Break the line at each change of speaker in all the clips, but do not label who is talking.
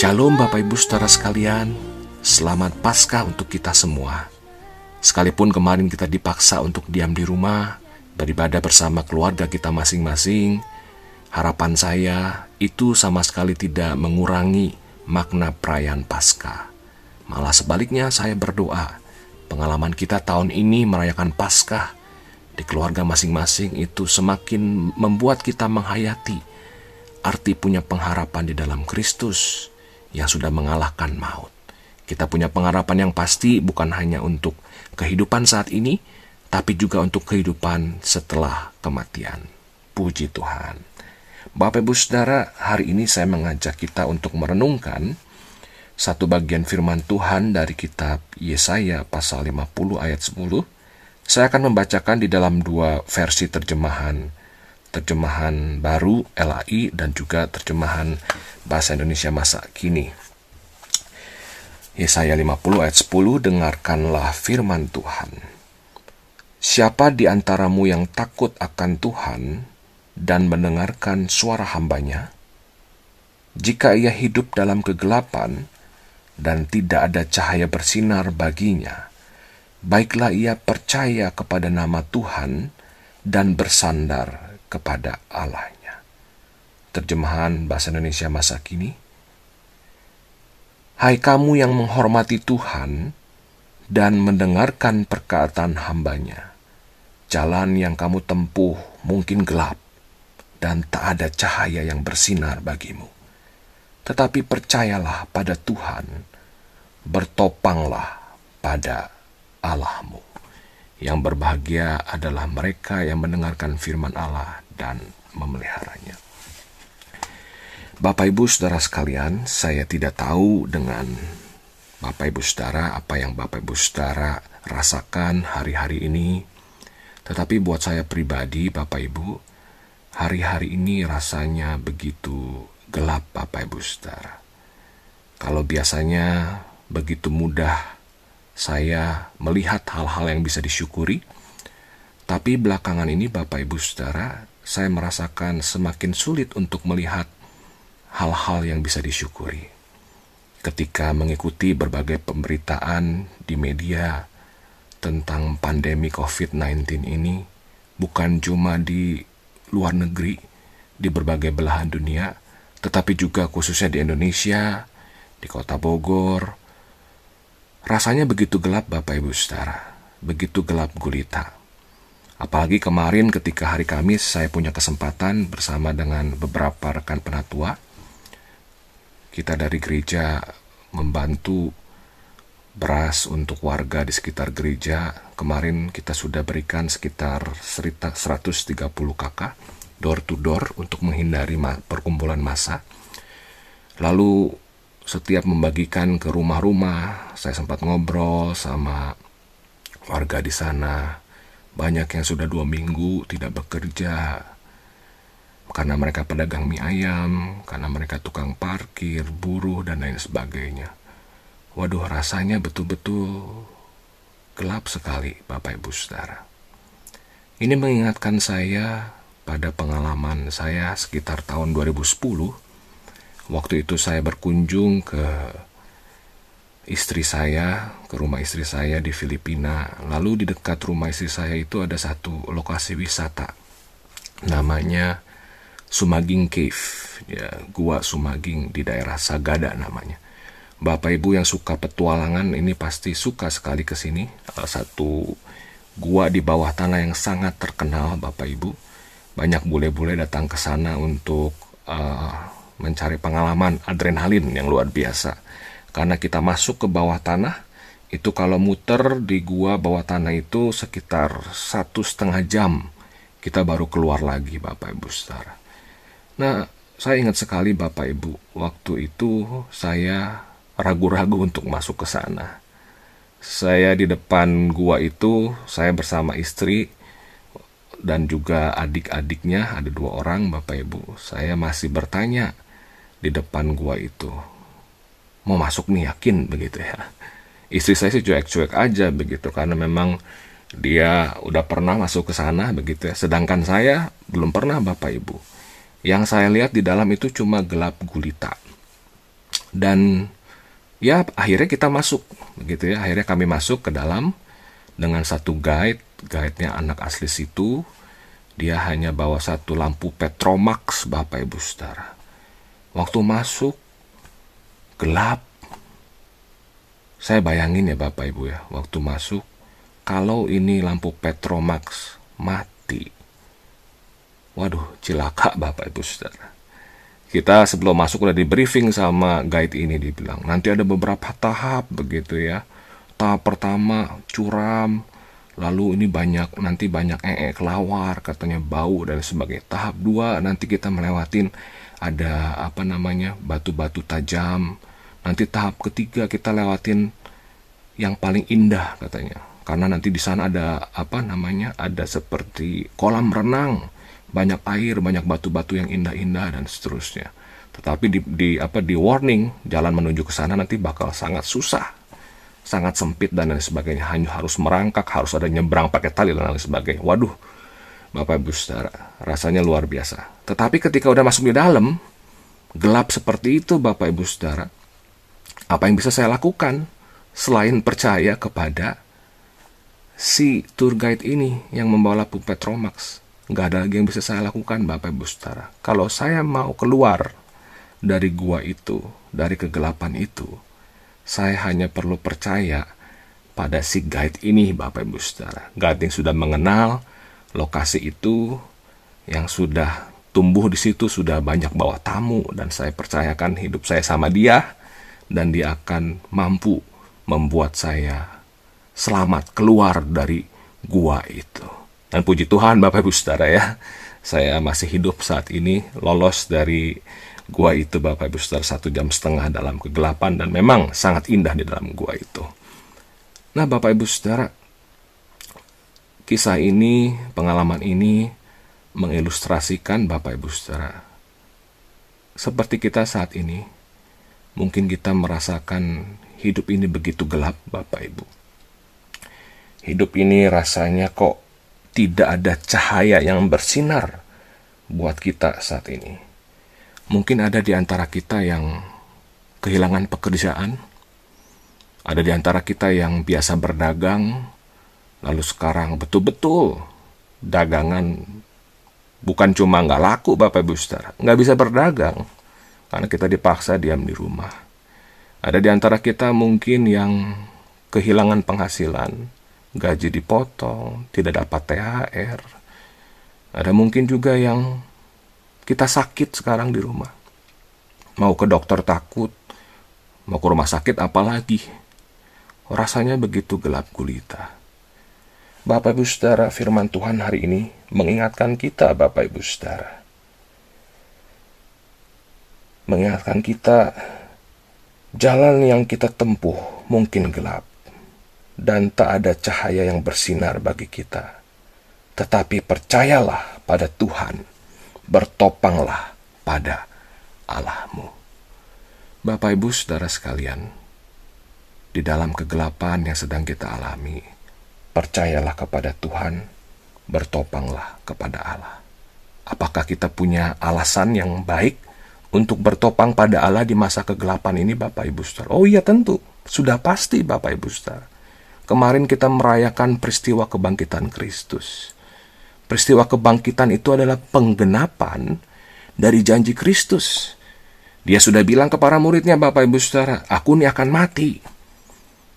Shalom, Bapak Ibu, saudara sekalian. Selamat Paskah untuk kita semua. Sekalipun kemarin kita dipaksa untuk diam di rumah, beribadah bersama keluarga kita masing-masing, harapan saya itu sama sekali tidak mengurangi makna perayaan Paskah. Malah sebaliknya saya berdoa, pengalaman kita tahun ini merayakan Paskah di keluarga masing-masing itu semakin membuat kita menghayati arti punya pengharapan di dalam Kristus yang sudah mengalahkan maut. Kita punya pengharapan yang pasti bukan hanya untuk kehidupan saat ini, tapi juga untuk kehidupan setelah kematian. Puji Tuhan. Bapak Ibu Saudara, hari ini saya mengajak kita untuk merenungkan satu bagian firman Tuhan dari kitab Yesaya pasal 50 ayat 10. Saya akan membacakan di dalam dua versi terjemahan terjemahan baru LAI dan juga terjemahan bahasa Indonesia masa kini. Yesaya 50 ayat 10 Dengarkanlah firman Tuhan. Siapa di antaramu yang takut akan Tuhan dan mendengarkan suara hambanya? Jika ia hidup dalam kegelapan dan tidak ada cahaya bersinar baginya, baiklah ia percaya kepada nama Tuhan dan bersandar kepada Allahnya. Terjemahan Bahasa Indonesia masa kini. Hai kamu yang menghormati Tuhan dan mendengarkan perkataan hambanya, jalan yang kamu tempuh mungkin gelap dan tak ada cahaya yang bersinar bagimu. Tetapi percayalah pada Tuhan, bertopanglah pada Allahmu. Yang berbahagia adalah mereka yang mendengarkan firman Allah dan memeliharanya. Bapak Ibu Saudara sekalian, saya tidak tahu dengan Bapak Ibu Saudara apa yang Bapak Ibu Saudara rasakan hari-hari ini. Tetapi buat saya pribadi, Bapak Ibu, hari-hari ini rasanya begitu gelap Bapak Ibu Saudara. Kalau biasanya begitu mudah saya melihat hal-hal yang bisa disyukuri. Tapi belakangan ini Bapak Ibu Saudara, saya merasakan semakin sulit untuk melihat hal-hal yang bisa disyukuri. Ketika mengikuti berbagai pemberitaan di media tentang pandemi COVID-19 ini, bukan cuma di luar negeri, di berbagai belahan dunia, tetapi juga khususnya di Indonesia, di kota Bogor, Rasanya begitu gelap Bapak Ibu Saudara, begitu gelap gulita. Apalagi kemarin ketika hari Kamis saya punya kesempatan bersama dengan beberapa rekan penatua. Kita dari gereja membantu beras untuk warga di sekitar gereja. Kemarin kita sudah berikan sekitar 130 kakak door to door untuk menghindari perkumpulan massa. Lalu setiap membagikan ke rumah-rumah, saya sempat ngobrol sama warga di sana. Banyak yang sudah dua minggu tidak bekerja karena mereka pedagang mie ayam, karena mereka tukang parkir, buruh, dan lain sebagainya. Waduh, rasanya betul-betul gelap sekali, Bapak Ibu Saudara. Ini mengingatkan saya pada pengalaman saya sekitar tahun 2010 Waktu itu saya berkunjung ke istri saya, ke rumah istri saya di Filipina. Lalu di dekat rumah istri saya itu ada satu lokasi wisata. Namanya Sumaging Cave, ya, Gua Sumaging di daerah Sagada namanya. Bapak Ibu yang suka petualangan ini pasti suka sekali ke sini. Satu gua di bawah tanah yang sangat terkenal Bapak Ibu. Banyak bule-bule datang ke sana untuk uh, mencari pengalaman adrenalin yang luar biasa. Karena kita masuk ke bawah tanah, itu kalau muter di gua bawah tanah itu sekitar satu setengah jam kita baru keluar lagi Bapak Ibu Saudara. Nah, saya ingat sekali Bapak Ibu, waktu itu saya ragu-ragu untuk masuk ke sana. Saya di depan gua itu, saya bersama istri dan juga adik-adiknya, ada dua orang Bapak Ibu. Saya masih bertanya, di depan gua itu mau masuk nih yakin begitu ya istri saya sih cuek-cuek aja begitu karena memang dia udah pernah masuk ke sana begitu ya sedangkan saya belum pernah bapak ibu yang saya lihat di dalam itu cuma gelap gulita Dan ya akhirnya kita masuk begitu ya. Akhirnya kami masuk ke dalam dengan satu guide, guide-nya anak asli situ. Dia hanya bawa satu lampu Petromax Bapak Ibu Saudara. Waktu masuk gelap. Saya bayangin ya Bapak Ibu ya, waktu masuk kalau ini lampu Petromax mati. Waduh, cilaka Bapak Ibu Saudara. Kita sebelum masuk udah di briefing sama guide ini dibilang, nanti ada beberapa tahap begitu ya. Tahap pertama curam, lalu ini banyak nanti banyak ee kelawar katanya bau dan sebagainya. Tahap dua nanti kita melewatin ada apa namanya batu-batu tajam. Nanti tahap ketiga kita lewatin yang paling indah katanya. Karena nanti di sana ada apa namanya ada seperti kolam renang banyak air banyak batu-batu yang indah-indah dan seterusnya. Tetapi di, di apa di warning jalan menuju ke sana nanti bakal sangat susah sangat sempit dan lain sebagainya. Hanya harus merangkak harus ada nyebrang pakai tali dan lain sebagainya. Waduh bapak ibu saudara rasanya luar biasa. Tetapi ketika udah masuk di dalam gelap seperti itu bapak ibu saudara apa yang bisa saya lakukan selain percaya kepada si tour guide ini yang membawa lampu Petromax nggak ada lagi yang bisa saya lakukan bapak ibu saudara kalau saya mau keluar dari gua itu dari kegelapan itu saya hanya perlu percaya pada si guide ini Bapak Ibu Saudara. Guide yang sudah mengenal lokasi itu, yang sudah tumbuh di situ, sudah banyak bawa tamu, dan saya percayakan hidup saya sama dia, dan dia akan mampu membuat saya selamat keluar dari gua itu. Dan puji Tuhan Bapak Ibu Saudara ya, saya masih hidup saat ini, lolos dari Gua itu Bapak Ibu Saudara satu jam setengah dalam kegelapan dan memang sangat indah di dalam gua itu. Nah Bapak Ibu Saudara, kisah ini, pengalaman ini mengilustrasikan Bapak Ibu Saudara. Seperti kita saat ini, mungkin kita merasakan hidup ini begitu gelap Bapak Ibu. Hidup ini rasanya kok tidak ada cahaya yang bersinar buat kita saat ini Mungkin ada di antara kita yang kehilangan pekerjaan, ada di antara kita yang biasa berdagang, lalu sekarang betul-betul dagangan bukan cuma nggak laku Bapak Ibu Saudara, nggak bisa berdagang karena kita dipaksa diam di rumah. Ada di antara kita mungkin yang kehilangan penghasilan, gaji dipotong, tidak dapat THR. Ada mungkin juga yang kita sakit sekarang di rumah. Mau ke dokter takut, mau ke rumah sakit apalagi. Rasanya begitu gelap gulita. Bapak Ibu Saudara, firman Tuhan hari ini mengingatkan kita Bapak Ibu Saudara. Mengingatkan kita jalan yang kita tempuh mungkin gelap dan tak ada cahaya yang bersinar bagi kita. Tetapi percayalah pada Tuhan bertopanglah pada Allahmu. Bapak Ibu Saudara sekalian, di dalam kegelapan yang sedang kita alami, percayalah kepada Tuhan, bertopanglah kepada Allah. Apakah kita punya alasan yang baik untuk bertopang pada Allah di masa kegelapan ini Bapak Ibu Saudara? Oh iya tentu, sudah pasti Bapak Ibu Saudara. Kemarin kita merayakan peristiwa kebangkitan Kristus. Peristiwa kebangkitan itu adalah penggenapan dari janji Kristus. Dia sudah bilang kepada muridnya, Bapak Ibu Saudara, aku ini akan mati.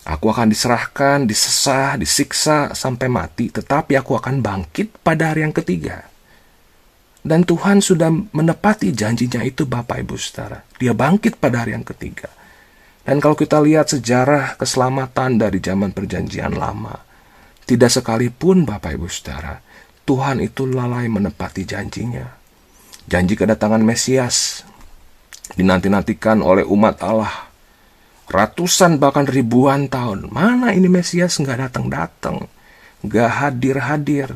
Aku akan diserahkan, disesah, disiksa sampai mati, tetapi aku akan bangkit pada hari yang ketiga. Dan Tuhan sudah menepati janjinya itu Bapak Ibu Saudara. Dia bangkit pada hari yang ketiga. Dan kalau kita lihat sejarah keselamatan dari zaman perjanjian lama, tidak sekalipun Bapak Ibu Saudara, Tuhan itu lalai menepati janjinya. Janji kedatangan Mesias dinanti-nantikan oleh umat Allah. Ratusan bahkan ribuan tahun. Mana ini Mesias nggak datang-datang. Nggak hadir-hadir.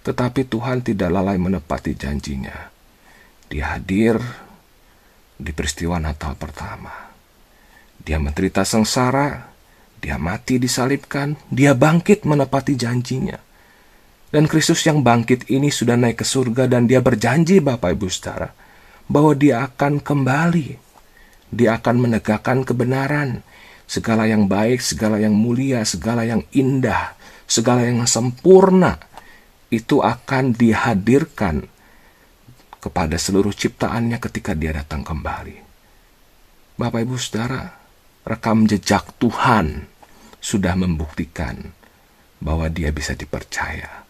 Tetapi Tuhan tidak lalai menepati janjinya. Dia hadir di peristiwa Natal pertama. Dia menderita sengsara, dia mati disalibkan, dia bangkit menepati janjinya. Dan Kristus yang bangkit ini sudah naik ke surga dan dia berjanji Bapak Ibu Saudara bahwa dia akan kembali Dia akan menegakkan kebenaran. Segala yang baik, segala yang mulia, segala yang indah, segala yang sempurna itu akan dihadirkan kepada seluruh ciptaannya ketika dia datang kembali. Bapak Ibu Saudara, rekam jejak Tuhan sudah membuktikan bahwa dia bisa dipercaya.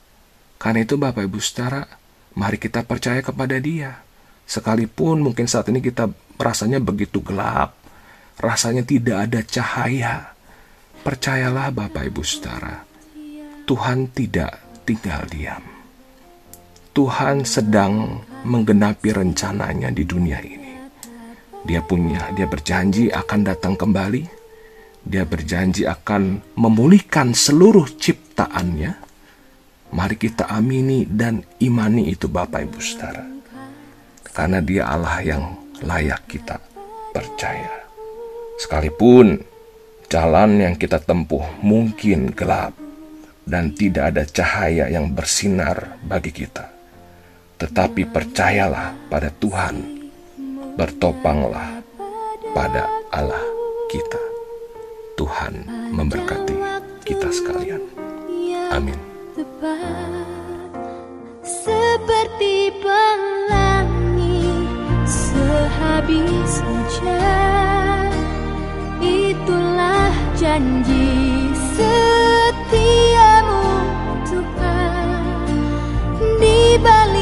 Karena itu Bapak Ibu Saudara, mari kita percaya kepada dia. Sekalipun mungkin saat ini kita rasanya begitu gelap, rasanya tidak ada cahaya. Percayalah Bapak Ibu Saudara, Tuhan tidak tinggal diam. Tuhan sedang menggenapi rencananya di dunia ini. Dia punya, dia berjanji akan datang kembali. Dia berjanji akan memulihkan seluruh ciptaannya. Mari kita amini dan imani itu Bapak Ibu Saudara. Karena dia Allah yang layak kita percaya. Sekalipun jalan yang kita tempuh mungkin gelap dan tidak ada cahaya yang bersinar bagi kita tetapi percayalah pada Tuhan, bertopanglah pada Allah kita. Tuhan memberkati kita sekalian. Amin.
Seperti pelangi sehabis hujan, itulah janji setiamu Tuhan di balik